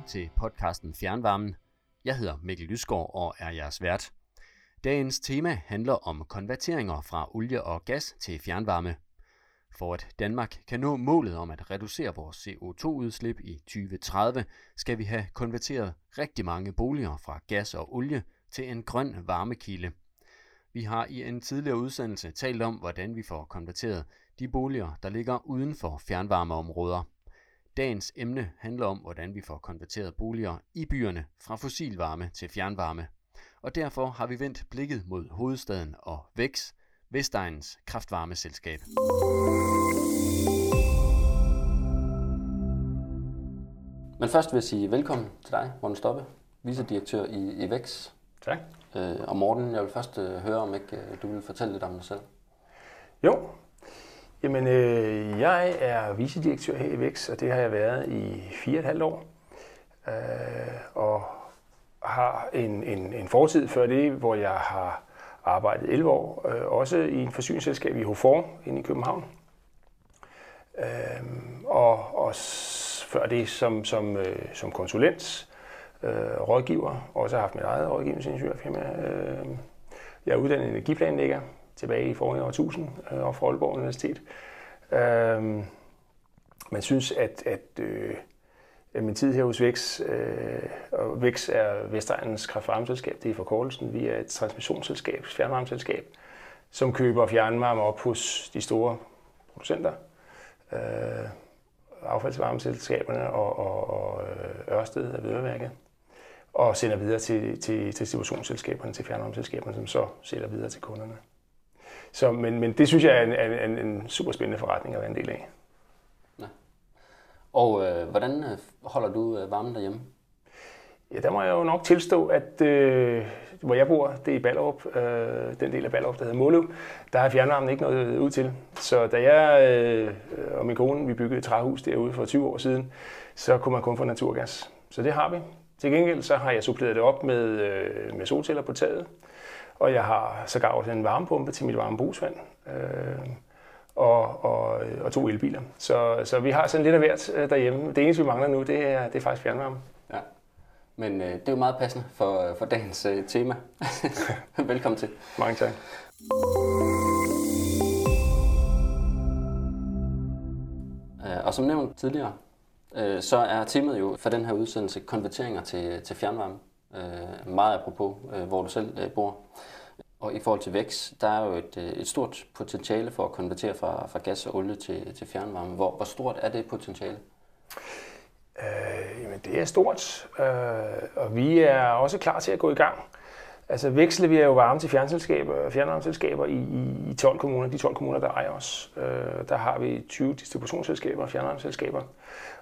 Velkommen til podcasten Fjernvarmen. Jeg hedder Mikkel Lysgaard og er jeres vært. Dagens tema handler om konverteringer fra olie og gas til fjernvarme. For at Danmark kan nå målet om at reducere vores CO2-udslip i 2030, skal vi have konverteret rigtig mange boliger fra gas og olie til en grøn varmekilde. Vi har i en tidligere udsendelse talt om, hvordan vi får konverteret de boliger, der ligger uden for fjernvarmeområder. Dagens emne handler om, hvordan vi får konverteret boliger i byerne fra fossilvarme til fjernvarme. Og derfor har vi vendt blikket mod hovedstaden og VEX, Vestegnens kraftvarmeselskab. Men først vil jeg sige velkommen til dig, Morten Stoppe, vicedirektør i, i VEX. Tak. Øh, og Morten, jeg vil først øh, høre, om ikke øh, du vil fortælle lidt om dig selv. Jo, Jamen, øh, jeg er vicedirektør her i VEX, og det har jeg været i fire og et halvt år. Øh, og har en, en, en fortid før det, hvor jeg har arbejdet 11 år, øh, også i en forsyningsselskab i Hofor inde i København. Øh, og, og før det som, som, øh, som konsulent, øh, rådgiver, også har haft mit eget rådgivningsingeniørfirma. Øh, jeg er uddannet energiplanlægger, tilbage i forrige årtusind øh, og fra Aalborg Universitet. Øh, man synes, at, at øh, min tid her hos VEX, øh, og VEX er Vestegnens kraftvarmeselskab, det er forkortelsen. Vi er et transmissionsselskab, fjernvarmeselskab, som køber fjernvarme op hos de store producenter, øh, affaldsvarmeselskaberne og, og, og øh, Ørsted af Vedværket, og sender videre til, til, til distributionsselskaberne, til fjernvarmeselskaberne, som så sælger videre til kunderne. Så, men, men det synes jeg er en, en, en super spændende forretning at være en del af. Ja. Og øh, hvordan øh, holder du øh, varmen derhjemme? Ja, der må jeg jo nok tilstå, at øh, hvor jeg bor, det er i Ballerup, øh, den del af Ballerup, der hedder Måløv, der har fjernvarmen ikke noget ud til. Så da jeg øh, og min kone, vi byggede et træhus derude for 20 år siden, så kunne man kun få naturgas. Så det har vi. Til gengæld så har jeg suppleret det op med, øh, med solceller på taget. Og jeg har sågar også en varmepumpe til mit varmebrugsvand. Øh, og, og, og to elbiler. Så, så vi har sådan lidt af hvert øh, derhjemme. Det eneste, vi mangler nu, det er, det er faktisk fjernvarme. Ja. Men øh, det er jo meget passende for, for dagens øh, tema. Velkommen til. Mange tak. Øh, og som nævnt tidligere, øh, så er temaet jo for den her udsendelse konverteringer til, til fjernvarme øh, meget apropos, øh, hvor du selv øh, bor. Og i forhold til vækst, der er jo et, øh, et stort potentiale for at konvertere fra, fra gas og olie til, til fjernvarme. Hvor, hvor stort er det potentiale? Øh, jamen, det er stort, øh, og vi er også klar til at gå i gang. Altså veksler vi jo varme til fjernselskaber, fjernvarmeselskaber i, i, i 12 kommuner, de 12 kommuner, der ejer os. Øh, der har vi 20 distributionsselskaber og fjernvarmeselskaber.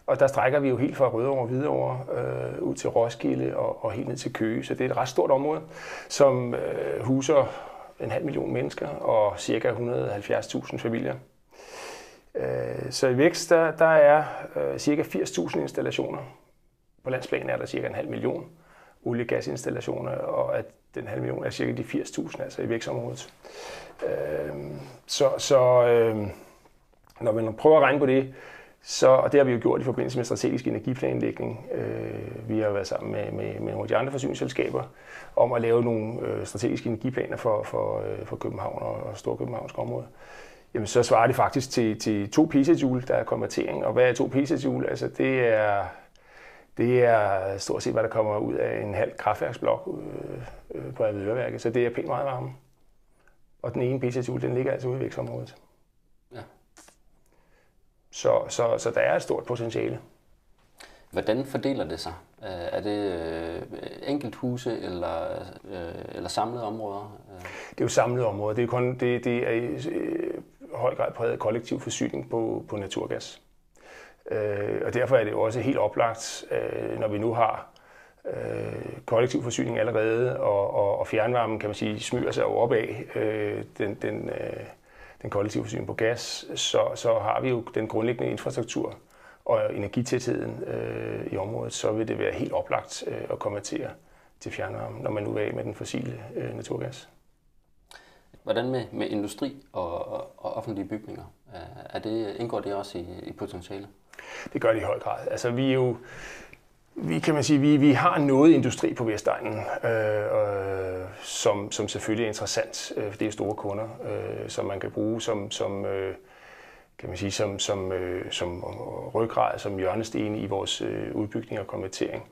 Og der strækker vi jo helt fra Rødovre og Hvidovre øh, ud til Roskilde og, og helt ned til Køge. Så det er et ret stort område, som øh, huser en halv million mennesker og cirka 170.000 familier. Øh, så i vækst, der, der er øh, cirka 80.000 installationer. På landsplan er der cirka en halv million olie- og gasinstallationer, og at den halv million er cirka de 80.000, altså i vækstområdet. Øh, så så øh, når man prøver at regne på det, så, og det har vi jo gjort i forbindelse med strategisk energiplanlægning. Øh, vi har været sammen med, med, med nogle af de andre forsyningsselskaber om at lave nogle øh, strategiske energiplaner for, for, øh, for København og, og Storkøbenhavns område. Jamen, så svarer det faktisk til, til to petajoule, der er konvertering. Og hvad er to petajoule? Altså, det er, det er stort set, hvad der kommer ud af en halv kraftværksblok øh, øh, på Avedøreværket. Så det er pænt meget varme. Og den ene petajoule, den ligger altså ude i vækstområdet. Så, så, så der er et stort potentiale. Hvordan fordeler det sig? Øh, er det øh, enkelt huse eller, øh, eller samlede områder? Det er jo samlede områder. Det er, kun, det, det er i høj grad præget af kollektiv forsyning på, på naturgas. og derfor er det jo også helt oplagt, når vi nu har kollektiv forsyning allerede, og, og, og fjernvarmen, kan man sige, smyger sig op af den, den, den kollektive forsyning på gas, så, så har vi jo den grundlæggende infrastruktur og energitætheden øh, i området, så vil det være helt oplagt øh, at konvertere til fjernvarme, når man nu er af med den fossile øh, naturgas. Hvordan med, med industri og, og offentlige bygninger? Er det, indgår det også i, i potentiale? Det gør det i høj grad. Altså, vi er jo, vi kan man sige, vi, vi har noget industri på Vestegnen, øh, øh, som, som selvfølgelig er interessant, øh, for det er store kunder, øh, som man kan bruge som, som øh, kan man sige, som, som, øh, som ryggrad, som hjørnesten i vores øh, udbygning og konvertering.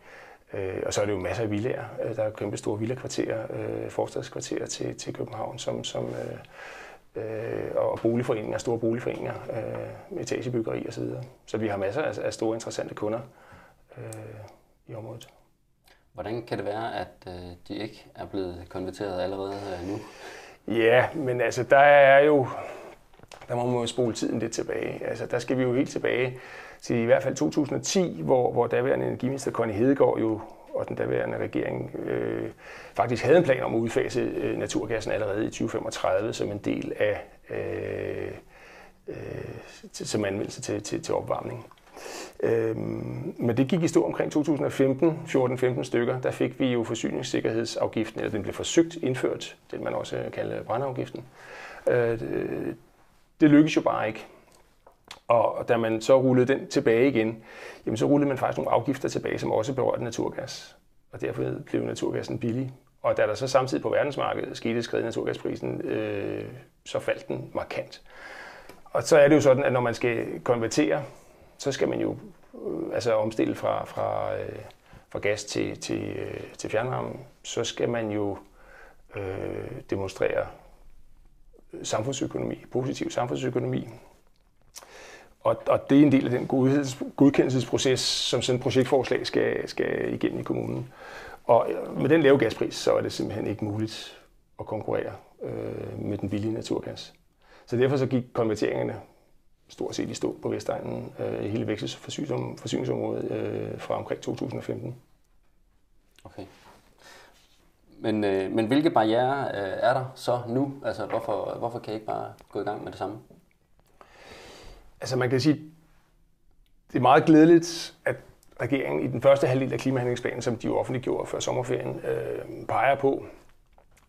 Øh, og så er det jo masser af villager. Øh, der er kæmpe store villakvarterer, øh, forstadskvarterer til, til København, som, som øh, øh, og boligforeninger, store boligforeninger, øh, etagebyggeri osv. Så, så vi har masser af, af store interessante kunder øh, i området. Hvordan kan det være, at øh, de ikke er blevet konverteret allerede øh, nu? Ja, men altså der er jo, der må man jo spole tiden lidt tilbage. Altså der skal vi jo helt tilbage til i hvert fald 2010, hvor, hvor daværende energiminister Conny Hedegaard jo og den daværende regering øh, faktisk havde en plan om at udfase øh, naturgassen allerede i 2035 som en del af øh, øh, som anvendelse til, til, til opvarmning. Øhm, men det gik i stå omkring 2015, 14-15 stykker. Der fik vi jo forsyningssikkerhedsafgiften, eller den blev forsøgt indført, det man også kalder brandafgiften. Øh, det lykkedes jo bare ikke. Og da man så rullede den tilbage igen, jamen så rullede man faktisk nogle afgifter tilbage, som også berørte naturgas. Og derfor blev naturgassen billig. Og da der så samtidig på verdensmarkedet skete skred i naturgasprisen, øh, så faldt den markant. Og så er det jo sådan, at når man skal konvertere, så skal man jo øh, altså omstille fra, fra, øh, fra gas til, til, øh, til fjernvarme. Så skal man jo øh, demonstrere samfundsøkonomi, positiv samfundsøkonomi. Og, og det er en del af den godkendelsesproces, som sådan et projektforslag skal, skal igennem i kommunen. Og øh, med den lave gaspris, så er det simpelthen ikke muligt at konkurrere øh, med den billige naturgas. Så derfor så gik konverteringerne stort set i stå på Vestegnen øh, i hele vækst- og forsyningsområdet øh, fra omkring 2015. Okay. Men, øh, men hvilke barriere øh, er der så nu? Altså, hvorfor, hvorfor kan I ikke bare gå i gang med det samme? Altså, man kan sige, det er meget glædeligt, at regeringen i den første halvdel af klimahandlingsplanen, som de jo offentliggjorde før sommerferien, øh, peger på,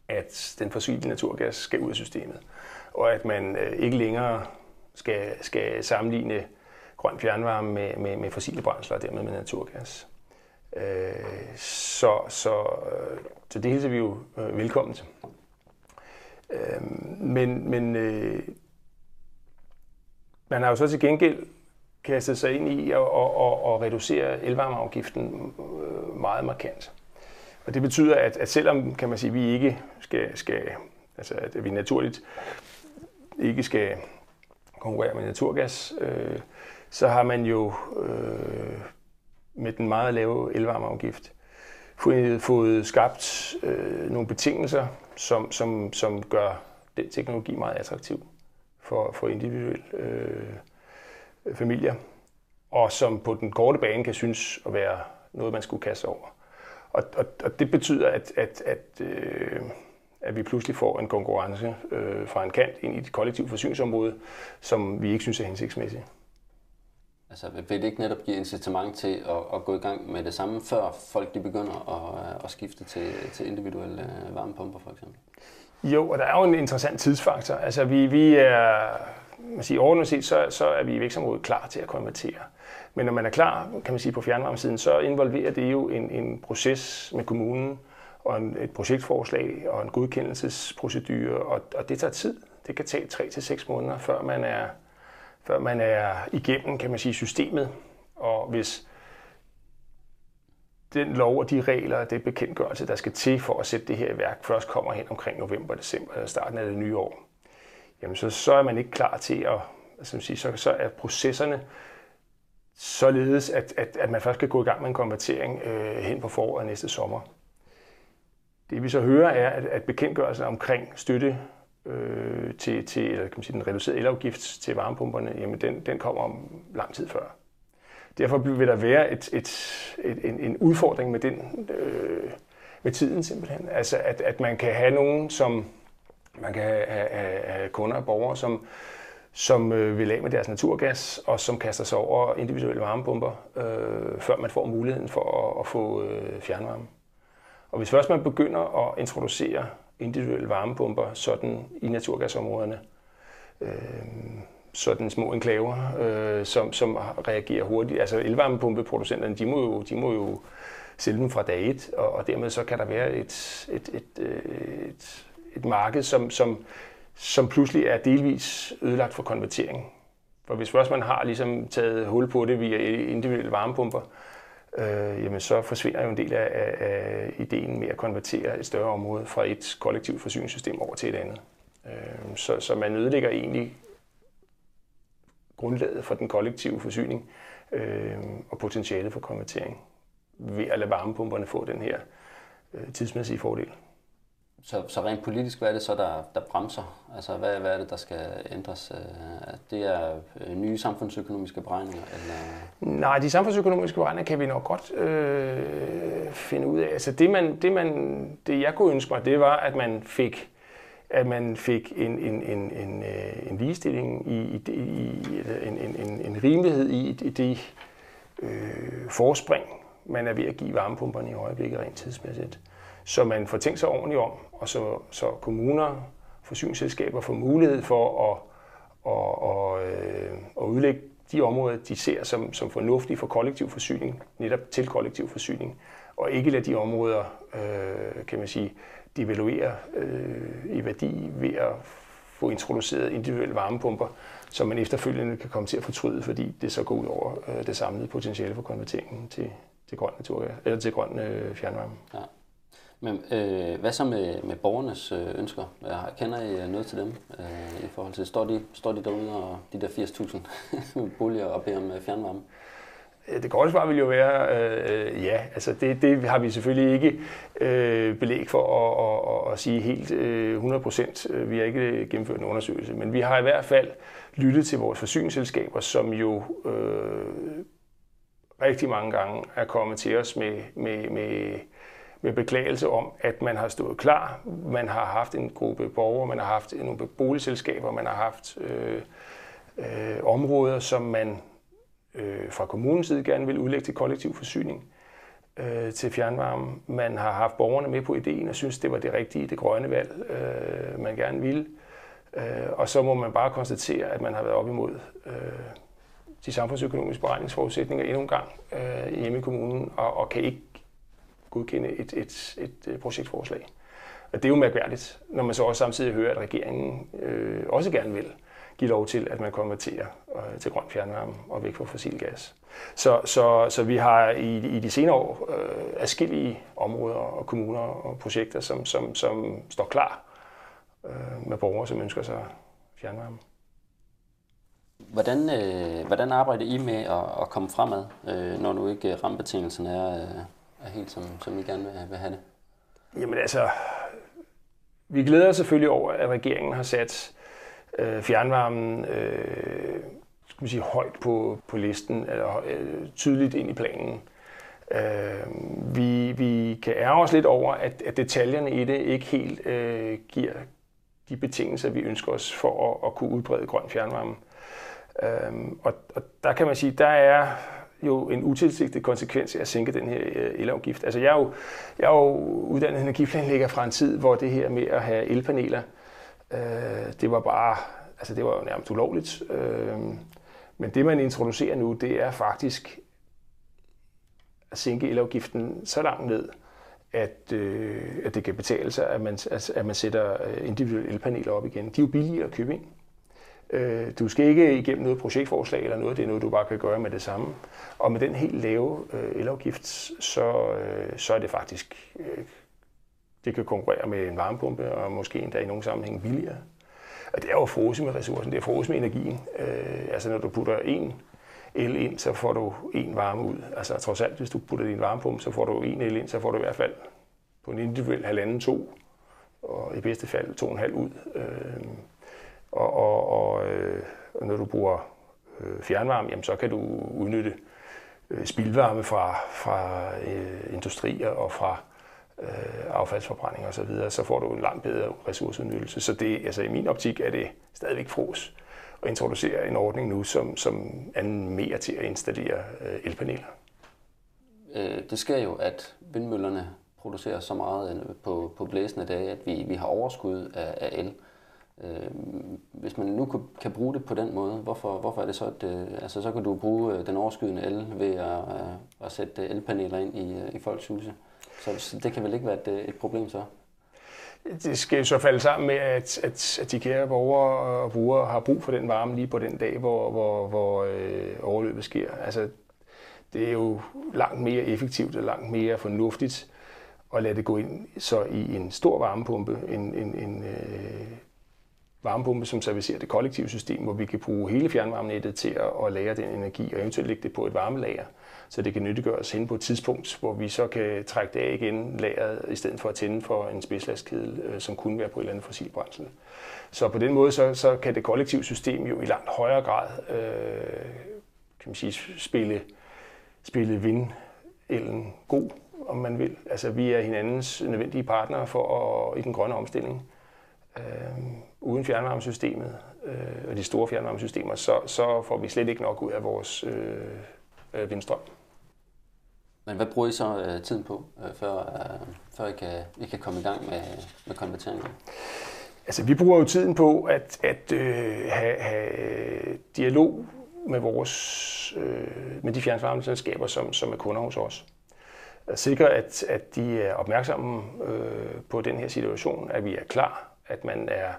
at den fossile naturgas skal ud af systemet, og at man øh, ikke længere skal, skal sammenligne grøn fjernvarme med, med, med fossile brændsler og dermed med naturgas. Øh, så, så, øh, så det hilser vi jo øh, velkommen Øh, men men øh, man har jo så til gengæld kastet sig ind i at, at, at, at reducere elvarmeafgiften øh, meget markant. Og det betyder, at, at selvom kan man sige, vi ikke skal, skal altså at vi naturligt ikke skal konkurrere med naturgas, øh, så har man jo øh, med den meget lave elvarmeafgift fået, fået skabt øh, nogle betingelser, som, som, som gør den teknologi meget attraktiv for, for individuelle øh, familier, og som på den korte bane kan synes at være noget, man skulle kaste over. Og, og, og det betyder, at, at, at, øh, at vi pludselig får en konkurrence øh, fra en kant ind i det kollektive forsyningsområde, som vi ikke synes er hensigtsmæssigt. Altså vil det ikke netop give incitament til at, at gå i gang med det samme, før folk de begynder at, at skifte til, til individuelle øh, varmepumper for eksempel? Jo, og der er jo en interessant tidsfaktor. Altså vi, vi er, man siger, overordnet set, så, så er vi i vækstområdet klar til at konvertere. Men når man er klar, kan man sige, på fjernvarmesiden, så involverer det jo en, en proces med kommunen, og en, et projektforslag og en godkendelsesprocedure, og, og det tager tid. Det kan tage 3 til seks måneder, før man er før man er igennem, kan man sige, systemet. Og hvis den lov og de regler og det bekendtgørelse, der skal til for at sætte det her i værk, først kommer hen omkring november, december eller starten af det nye år, jamen så, så er man ikke klar til at, altså sige, så, så er processerne således, at, at, at man først kan gå i gang med en konvertering øh, hen på foråret næste sommer. Det vi så hører er, at, at bekendtgørelsen omkring støtte øh, til, til eller kan man sige, den reducerede elafgift til varmepumperne, jamen den, den kommer om lang tid før. Derfor vil der være et, et, et, en, en udfordring med den øh, med tiden simpelthen. Altså at, at man kan have nogen, som man kan have, have, have kunder og borgere, som, som øh, vil af med deres naturgas, og som kaster sig over individuelle varmepumper, øh, før man får muligheden for at, at få øh, fjernvarme. Og hvis først man begynder at introducere individuelle varmepumper sådan i naturgasområderne, øh, sådan små enklaver, øh, som, som reagerer hurtigt. Altså elvarmepumpeproducenterne, de må jo, de må jo sælge dem fra dag et, og, og dermed så kan der være et, et, et, øh, et, et marked, som, som, som pludselig er delvis ødelagt for konvertering. For hvis først man har ligesom taget hul på det via individuelle varmepumper, øh, jamen så forsvinder jo en del af, af, af ideen med at konvertere et større område fra et kollektivt forsyningssystem over til et andet. Øh, så, så man ødelægger egentlig grundlaget for den kollektive forsyning øh, og potentialet for konvertering ved at lade varmepumperne få den her øh, tidsmæssige fordel. Så, så rent politisk, hvad er det så, der, der bremser? Altså, hvad, hvad er det, der skal ændres? Øh, det er øh, nye samfundsøkonomiske beregninger? Eller? Nej, de samfundsøkonomiske beregninger kan vi nok godt øh, finde ud af. Altså, det, man, det, man, det, jeg kunne ønske mig, det var, at man fik at man fik en, en, en, en, øh, en ligestilling, i, i, i en, en, en rimelighed i, i det øh, forspring, man er ved at give varmepumperne i øjeblikket rent tidsmæssigt. Så man får tænkt sig ordentligt om, og så, så kommuner, forsyningsselskaber får mulighed for at, at, at, øh, at udlægge de områder, de ser som, som fornuftige for kollektiv forsyning, netop til kollektiv forsyning, og ikke lade de områder, øh, kan man sige, devaluere øh, i værdi ved at få introduceret individuelle varmepumper, som man efterfølgende kan komme til at fortryde, fordi det så går ud over øh, det samlede potentiale for konverteringen til, til grøn naturgas, eller til grøn øh, fjernvarme. Ja. Men øh, hvad så med, med borgernes øh, ønsker? Jeg kender I øh, noget til dem øh, i forhold til, står de, står de derude og de der 80.000 boliger og beder om øh, fjernvarme? Det korte svar vil jo være øh, ja. Altså det, det har vi selvfølgelig ikke øh, belæg for at, at, at sige helt øh, 100 procent. Vi har ikke øh, gennemført en undersøgelse, men vi har i hvert fald lyttet til vores forsyningsselskaber, som jo øh, rigtig mange gange er kommet til os med, med, med, med beklagelse om, at man har stået klar. Man har haft en gruppe borgere, man har haft nogle boligselskaber, man har haft øh, øh, områder, som man øh, fra kommunens side gerne vil udlægge til kollektiv forsyning øh, til fjernvarme. Man har haft borgerne med på ideen og synes, det var det rigtige, det grønne valg, øh, man gerne ville. Øh, og så må man bare konstatere, at man har været op imod øh, de samfundsøkonomiske beregningsforudsætninger endnu en gang øh, hjemme i kommunen, og, og kan ikke godkende et, et, et, øh, projektforslag. Og det er jo mærkværdigt, når man så også samtidig hører, at regeringen øh, også gerne vil give lov til, at man konverterer øh, til grøn fjernvarme og væk fra fossil gas. Så, så, så vi har i, i de senere år øh, afskillige områder og kommuner og projekter, som, som, som står klar øh, med borgere, som ønsker sig fjernvarme. Hvordan, øh, hvordan arbejder I med at, at komme fremad, øh, når nu ikke rammebetingelserne er, øh, er helt som, som I gerne vil, vil have det? Jamen altså, vi glæder os selvfølgelig over, at regeringen har sat øh, fjernvarmen øh, skal man sige, højt på, på listen, eller øh, tydeligt ind i planen. Øh, vi, vi kan ære os lidt over, at, at detaljerne i det ikke helt øh, giver de betingelser, vi ønsker os for at, at kunne udbrede grøn fjernvarme. Øh, og, og der kan man sige, der er jo en utilsigtet konsekvens af at sænke den her øh, elafgift. Altså jeg er jo, jeg er jo uddannet energiplanlægger fra en tid, hvor det her med at have elpaneler, øh, det var bare, altså det var jo nærmest ulovligt. Øh, men det man introducerer nu, det er faktisk at sænke elafgiften så langt ned, at, øh, at det kan betale sig, at man, at man sætter øh, individuelle elpaneler op igen. De er jo billigere at købe ind. Øh, du skal ikke igennem noget projektforslag eller noget, det er noget, du bare kan gøre med det samme. Og med den helt lave øh, elafgift, så, øh, så er det faktisk, øh, det kan konkurrere med en varmepumpe, og måske endda i nogle sammenhæng billigere. Og det er jo frose med ressourcen, det er frose med energien. Øh, altså når du putter en el ind, så får du en varme ud. Altså trods alt, hvis du putter din varmepumpe, så får du en el ind, så får du i hvert fald på en individuel halvanden to, og i bedste fald to og en halv ud. Øh, og, og, og, øh, og når du bruger øh, fjernvarme, jamen, så kan du udnytte øh, spildvarme fra, fra øh, industrier og fra øh, affaldsforbrænding osv., så, videre, så får du en langt bedre ressourceudnyttelse. Så det, altså, i min optik er det stadigvæk fros at introducere en ordning nu, som, som mere til at installere øh, elpaneler. Øh, det sker jo, at vindmøllerne producerer så meget øh, på, på blæsende dage, at vi, vi har overskud af, af el. Øh, hvis man nu kan bruge det på den måde, hvorfor, hvorfor er det så, at øh, altså, så kan du bruge øh, den overskydende el ved at, øh, at sætte øh, elpaneler ind i, øh, i folks huse. Så det kan vel ikke være et, øh, et problem så? Det skal jo så falde sammen med, at, at, at de kære borgere og brugere har brug for den varme lige på den dag, hvor, hvor, hvor øh, overløbet sker. Altså, det er jo langt mere effektivt og langt mere fornuftigt at lade det gå ind så i en stor varmepumpe, en, en, en øh, varmepumpe, som servicerer det kollektive system, hvor vi kan bruge hele fjernvarmenettet til at, at lagre den energi og eventuelt lægge det på et varmelager, så det kan nyttiggøres hen på et tidspunkt, hvor vi så kan trække det af igen lageret, i stedet for at tænde for en spidslastkedel, øh, som kunne være på et eller andet fossil brændsel. Så på den måde så, så kan det kollektive system jo i langt højere grad øh, kan man sige, spille, spille vindelden god, om man vil. Altså vi er hinandens nødvendige partnere for at, i den grønne omstilling øh, uden fjernvarmesystemet øh, og de store fjernvarmesystemer, så, så får vi slet ikke nok ud af vores øh, øh, vindstrøm. Men hvad bruger I så øh, tiden på, øh, før, øh, før I, kan, I kan komme i gang med, med konverteringen? Altså, vi bruger jo tiden på at, at øh, have, have dialog med, vores, øh, med de fjernvarmeselskaber, som, som er kunder hos os. At sikre, at, at de er opmærksomme øh, på den her situation, at vi er klar at man er,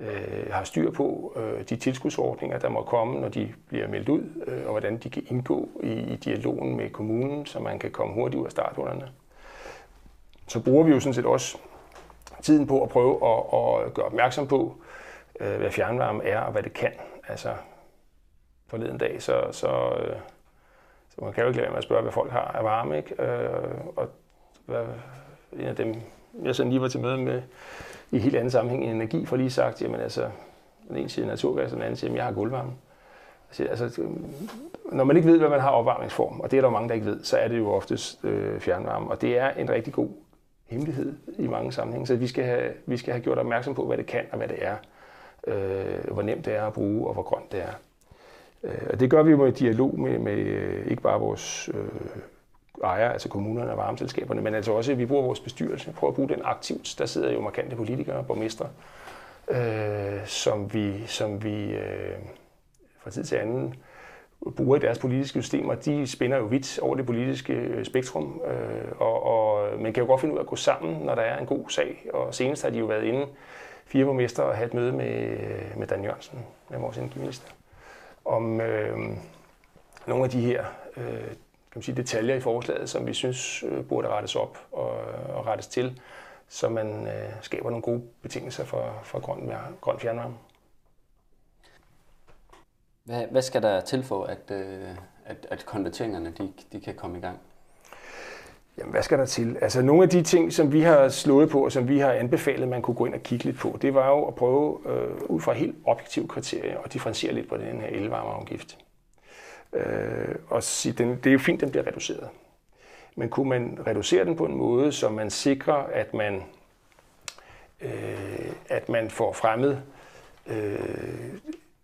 øh, har styr på øh, de tilskudsordninger, der må komme, når de bliver meldt ud, øh, og hvordan de kan indgå i, i dialogen med kommunen, så man kan komme hurtigt ud af starthullerne. Så bruger vi jo sådan set også tiden på at prøve at, at gøre opmærksom på, øh, hvad fjernvarme er og hvad det kan. Altså, forleden dag, så, så, øh, så man kan jo ikke lade være med at spørge, hvad folk har af varme. Ikke? Øh, og hvad, en af dem, jeg sådan lige var til møde med, i helt anden sammenhæng end energi, for lige sagt, jamen altså, den ene siger naturgas, og den anden siger, at jeg har gulvvarme. Altså, øhm, når man ikke ved, hvad man har opvarmningsform, og det er der jo mange, der ikke ved, så er det jo oftest øh, fjernvarme. Og det er en rigtig god hemmelighed i mange sammenhænge. Så vi skal, have, vi skal have gjort opmærksom på, hvad det kan og hvad det er. Øh, hvor nemt det er at bruge, og hvor grønt det er. Øh, og det gør vi jo i dialog med, med øh, ikke bare vores øh, ejer, altså kommunerne og varmeselskaberne, men altså også, at vi bruger vores bestyrelse, prøver at bruge den aktivt. Der sidder jo markante politikere og borgmestre, øh, som vi, som vi øh, fra tid til anden bruger i deres politiske systemer. De spænder jo vidt over det politiske øh, spektrum, øh, og, og man kan jo godt finde ud af at gå sammen, når der er en god sag. Og senest har de jo været inde, fire borgmestre, og have et møde med, øh, med Dan Jørgensen, med vores energiminister, om øh, nogle af de her øh, kan man sige, detaljer i forslaget, som vi synes øh, burde rettes op og, og rettes til, så man øh, skaber nogle gode betingelser for, for grøn, grøn fjernvarme. Hvad, hvad skal der til for, at, øh, at, at konverteringerne de, de kan komme i gang? Jamen, hvad skal der til? Altså, nogle af de ting, som vi har slået på, og som vi har anbefalet, man kunne gå ind og kigge lidt på, det var jo at prøve øh, ud fra helt objektive kriterier og differentiere lidt på den her elvarmeafgift øh, og sige, den, det er jo fint, den bliver reduceret. Men kunne man reducere den på en måde, så man sikrer, at man, øh, at man får fremmet øh,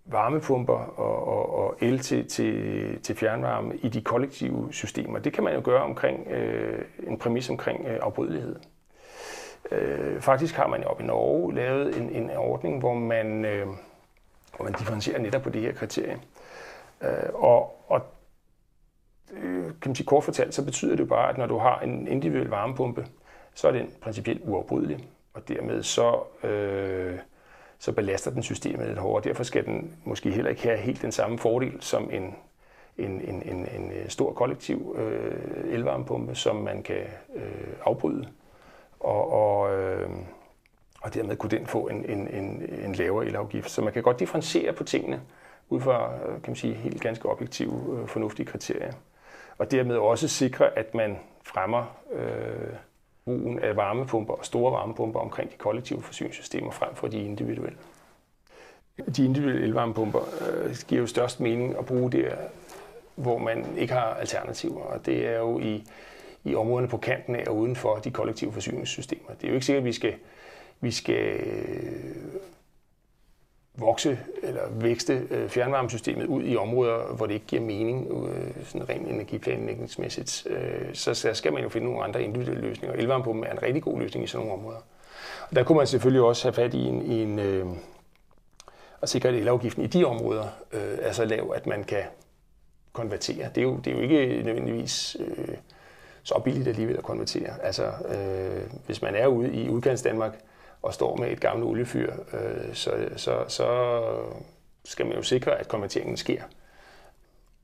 varmepumper og, og, og el til, til, til fjernvarme i de kollektive systemer. Det kan man jo gøre omkring øh, en præmis omkring øh, afbrydelighed. Øh, faktisk har man jo op i Norge lavet en, en ordning, hvor man, øh, hvor man differentierer netop på det her kriterie. Øh, og, Øh, kan man sige kort fortalt, så betyder det jo bare, at når du har en individuel varmepumpe, så er den principielt uafbrydelig, og dermed så, øh, så belaster den systemet lidt hårdere. Derfor skal den måske heller ikke have helt den samme fordel som en, en, en, en, en øh, stor kollektiv øh, elvarmepumpe, som man kan øh, afbryde. Og, og, øh, og dermed kunne den få en, en, en, en lavere elafgift. Så man kan godt differentiere på tingene ud fra øh, kan man sige, helt ganske objektive, fornuftige kriterier. Og dermed også sikre, at man fremmer øh, brugen af varmepumper og store varmepumper omkring de kollektive forsyningssystemer frem for de individuelle. De individuelle elvarmepumper øh, giver jo størst mening at bruge der, hvor man ikke har alternativer, og det er jo i, i områderne på kanten af og uden for de kollektive forsyningssystemer. Det er jo ikke sikkert, at vi skal, vi skal vokse eller vækste øh, fjernvarmesystemet ud i områder, hvor det ikke giver mening, øh, sådan rent energiplanlægningsmæssigt, øh, så skal man jo finde nogle andre individuelle løsninger. Elvarmepumpen er en rigtig god løsning i sådan nogle områder. Og der kunne man selvfølgelig også have fat i en, i en, øh, og sikre, at elafgiften i de områder øh, er så lav, at man kan konvertere. Det er jo, det er jo ikke nødvendigvis øh, så billigt alligevel at konvertere. Altså, øh, hvis man er ude i udkants Danmark og står med et gammelt oliefyr, øh, så, så, så skal man jo sikre, at konverteringen sker.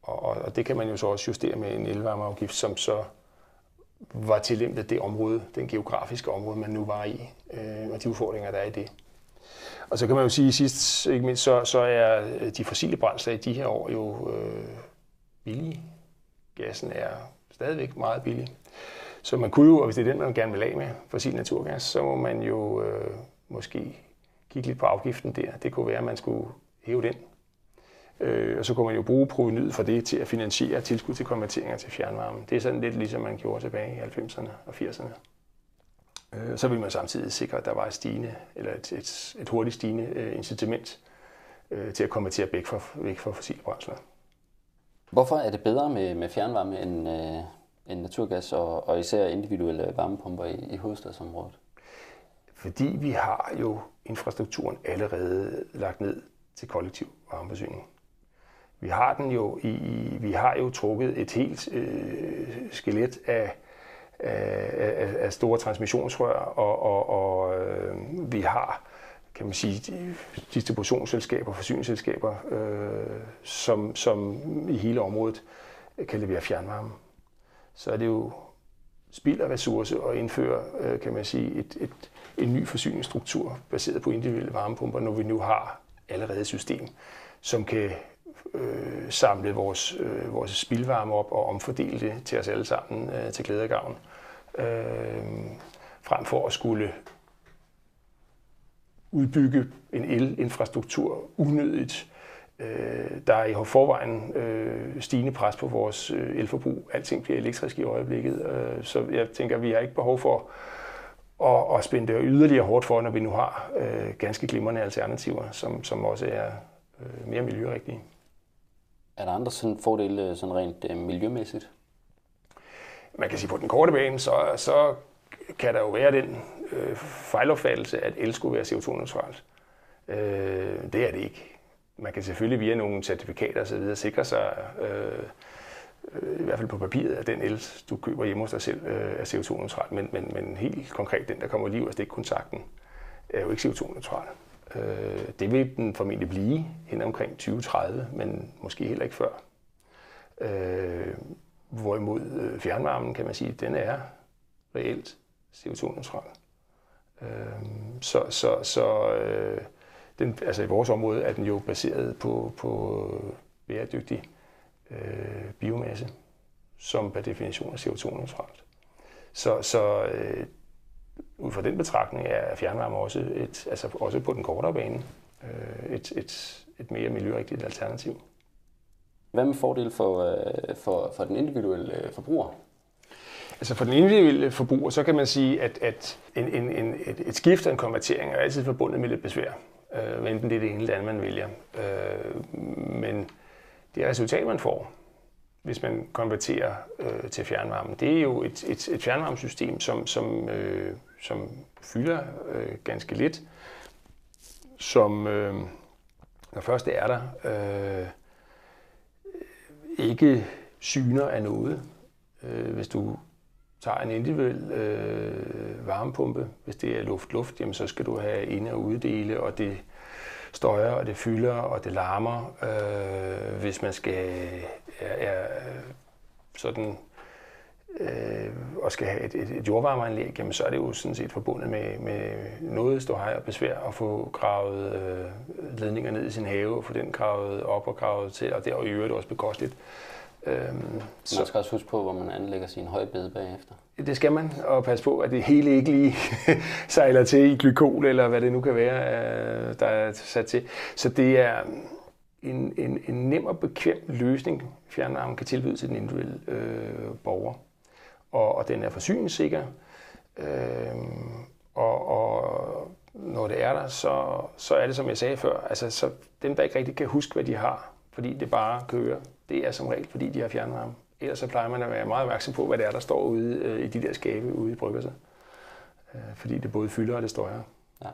Og, og det kan man jo så også justere med en elvarmeafgift, som så var tillæmpet det område, den geografiske område, man nu var i, øh, og de udfordringer, der er i det. Og så kan man jo sige sidst, ikke mindst, så, så er øh, de fossile brændsler i de her år jo øh, billige. Gassen er stadigvæk meget billig. Så man kunne jo, og hvis det er den, man gerne vil af med, fossil naturgas, så må man jo øh, måske kigge lidt på afgiften der. Det kunne være, at man skulle hæve den. Øh, og så kunne man jo bruge provenyet for det til at finansiere tilskud til konverteringer til fjernvarme. Det er sådan lidt ligesom man gjorde tilbage i 90'erne og 80'erne. Øh, så vil man samtidig sikre, at der var et, stigende, eller et, et, et hurtigt stigende øh, incitament øh, til at konvertere væk fra, væk fra fossile brændsler. Hvorfor er det bedre med, med fjernvarme end, øh, end naturgas og, og især individuelle varmepumper i, i hovedstadsområdet? Fordi vi har jo infrastrukturen allerede lagt ned til kollektiv varmeforsyning. Vi har den jo i, vi har jo trukket et helt øh, skelet af, af, af store transmissionsrør, og, og, og øh, vi har kan man sige, distributionsselskaber, forsyningsselskaber, øh, som, som i hele området kan levere fjernvarme. Så er det jo spild af ressourcer at indføre, øh, kan man sige, et, et, en ny forsyningsstruktur baseret på individuelle varmepumper, når vi nu har allerede et system, som kan øh, samle vores, øh, vores spildvarme op og omfordele det til os alle sammen øh, til glæde og gavn. Øh, frem for at skulle udbygge en elinfrastruktur unødigt. Øh, der er i forvejen øh, stigende pres på vores øh, elforbrug. Alting bliver elektrisk i øjeblikket, så jeg tænker, at vi har ikke behov for at, at spænde det yderligere hårdt for, når vi nu har ganske glimrende alternativer, som, som også er mere miljørigtige. Er der andre sådan fordele sådan rent miljømæssigt? Man kan sige, på den korte bane, så, så kan der jo være den øh, fejlopfattelse, at el skulle være CO2-neutralt. Øh, det er det ikke. Man kan selvfølgelig via nogle certifikater osv. sikre sig, øh, øh, i hvert fald på papiret, at den el, du køber hjemme hos dig selv, øh, er CO2-neutral. Men, men, men helt konkret, den, der kommer lige ud af stikkontakten, er jo ikke CO2-neutral. Øh, det vil den formentlig blive hen omkring 2030, men måske heller ikke før. Øh, hvorimod øh, fjernvarmen, kan man sige, den er reelt CO2-neutral. Øh, så så, så øh, den, altså i vores område er den jo baseret på, på bæredygtig øh, biomasse, som per definition er CO2-neutralt. Så, så øh, ud fra den betragtning er fjernvarme også, et, altså også på den kortere bane øh, et, et, et mere miljørigtigt alternativ. Hvad med fordel for, øh, for, for den individuelle forbruger? Altså for den individuelle forbruger, så kan man sige, at, at en, en, en, et, et skift og en konvertering er altid forbundet med lidt besvær. Øh, enten det er det ene eller andet, man vælger. Øh, men det resultat, man får, hvis man konverterer øh, til fjernvarme, det er jo et, et, et fjernvarmesystem, som, som, øh, som fylder øh, ganske lidt, som, øh, når først det er der, øh, ikke syner af noget. Øh, hvis du tager en individuel øh, varmepumpe, hvis det er luft-luft, jamen så skal du have ind- og uddele, og det støjer, og det fylder, og det larmer. Øh, hvis man skal er, er sådan øh, og skal have et, et, et jordvarmeanlæg, jamen så er det jo sådan set forbundet med, med noget ståhej og besvær at få gravet øh, ledninger ned i sin have, og få den gravet op og gravet til, og det er jo i øvrigt også bekosteligt. Øhm, så, man skal også huske på, hvor man anlægger sin højbede bagefter. Det skal man, og passe på, at det hele ikke lige sejler til i glykol, eller hvad det nu kan være, øh, der er sat til. Så det er en, en, en nem og bekvem løsning, fjernvarmen kan tilbyde til den individuelle øh, borger. Og, og den er forsyningssikker, øh, og, og når det er der, så, så er det, som jeg sagde før, altså så dem, der ikke rigtig kan huske, hvad de har, fordi det bare kører, det er som regel, fordi de har fjernvarme. Ellers så plejer man at være meget opmærksom på, hvad det er, der står ude øh, i de der skabe ude i bryggerset. Øh, fordi det både fylder og det støjer. Ja.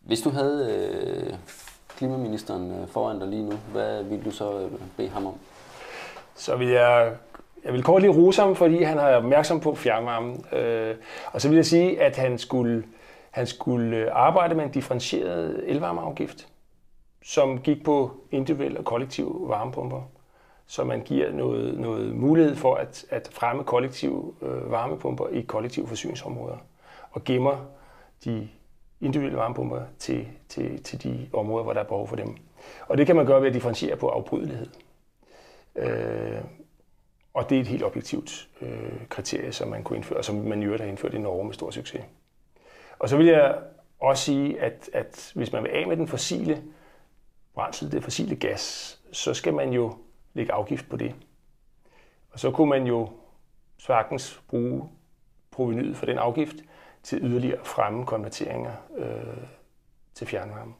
Hvis du havde øh, klimaministeren foran dig lige nu. Hvad vil du så bede ham om? Så vil jeg, jeg vil kort lige rose ham, fordi han har opmærksom på fjernvarmen. og så vil jeg sige, at han skulle, han skulle arbejde med en differentieret elvarmeafgift, som gik på individuelle og kollektive varmepumper så man giver noget, noget mulighed for at, at fremme kollektive øh, varmepumper i kollektive forsyningsområder, og gemmer de individuelle varmepumper til, til, til de områder, hvor der er behov for dem. Og det kan man gøre ved at differentiere på afbrydelighed. Øh, og det er et helt objektivt øh, kriterie, som man kunne indføre, og som man i øvrigt har indført i Norge med stor succes. Og så vil jeg også sige, at, at hvis man vil af med den fossile brændsel, det fossile gas, så skal man jo lægge afgift på det. Og så kunne man jo sagtens bruge provenyet for den afgift til yderligere fremme konverteringer øh, til fjernvarme.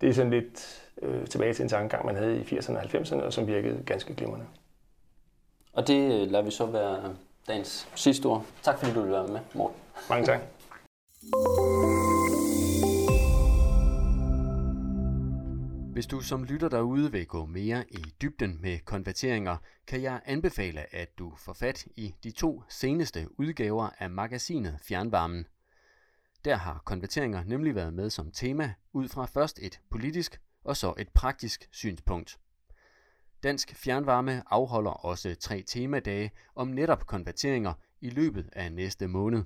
Det er sådan lidt øh, tilbage til en tankegang, man havde i 80'erne og 90'erne, og som virkede ganske glimrende. Og det øh, lader vi så være dagens sidste ord. Tak fordi du ville være med, Morten. Mange tak. Hvis du som lytter derude vil gå mere i dybden med konverteringer, kan jeg anbefale, at du får fat i de to seneste udgaver af magasinet Fjernvarmen. Der har konverteringer nemlig været med som tema, ud fra først et politisk og så et praktisk synspunkt. Dansk Fjernvarme afholder også tre temadage om netop konverteringer i løbet af næste måned.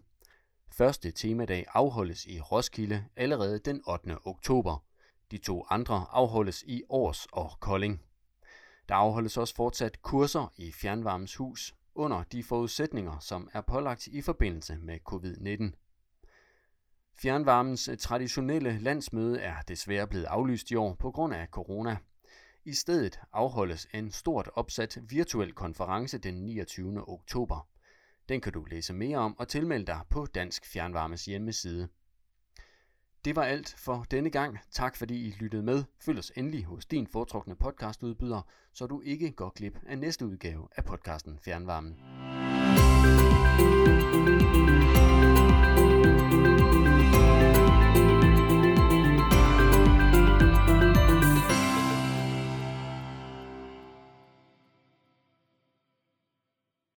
Første temadag afholdes i Roskilde allerede den 8. oktober – de to andre afholdes i Års og Kolding. Der afholdes også fortsat kurser i Fjernvarmens Hus under de forudsætninger, som er pålagt i forbindelse med covid-19. Fjernvarmens eh, traditionelle landsmøde er desværre blevet aflyst i år på grund af corona. I stedet afholdes en stort opsat virtuel konference den 29. oktober. Den kan du læse mere om og tilmelde dig på Dansk Fjernvarmes hjemmeside. Det var alt for denne gang. Tak fordi I lyttede med. Følg os endelig hos din foretrukne podcastudbyder, så du ikke går glip af næste udgave af podcasten Fjernvarmen. thank you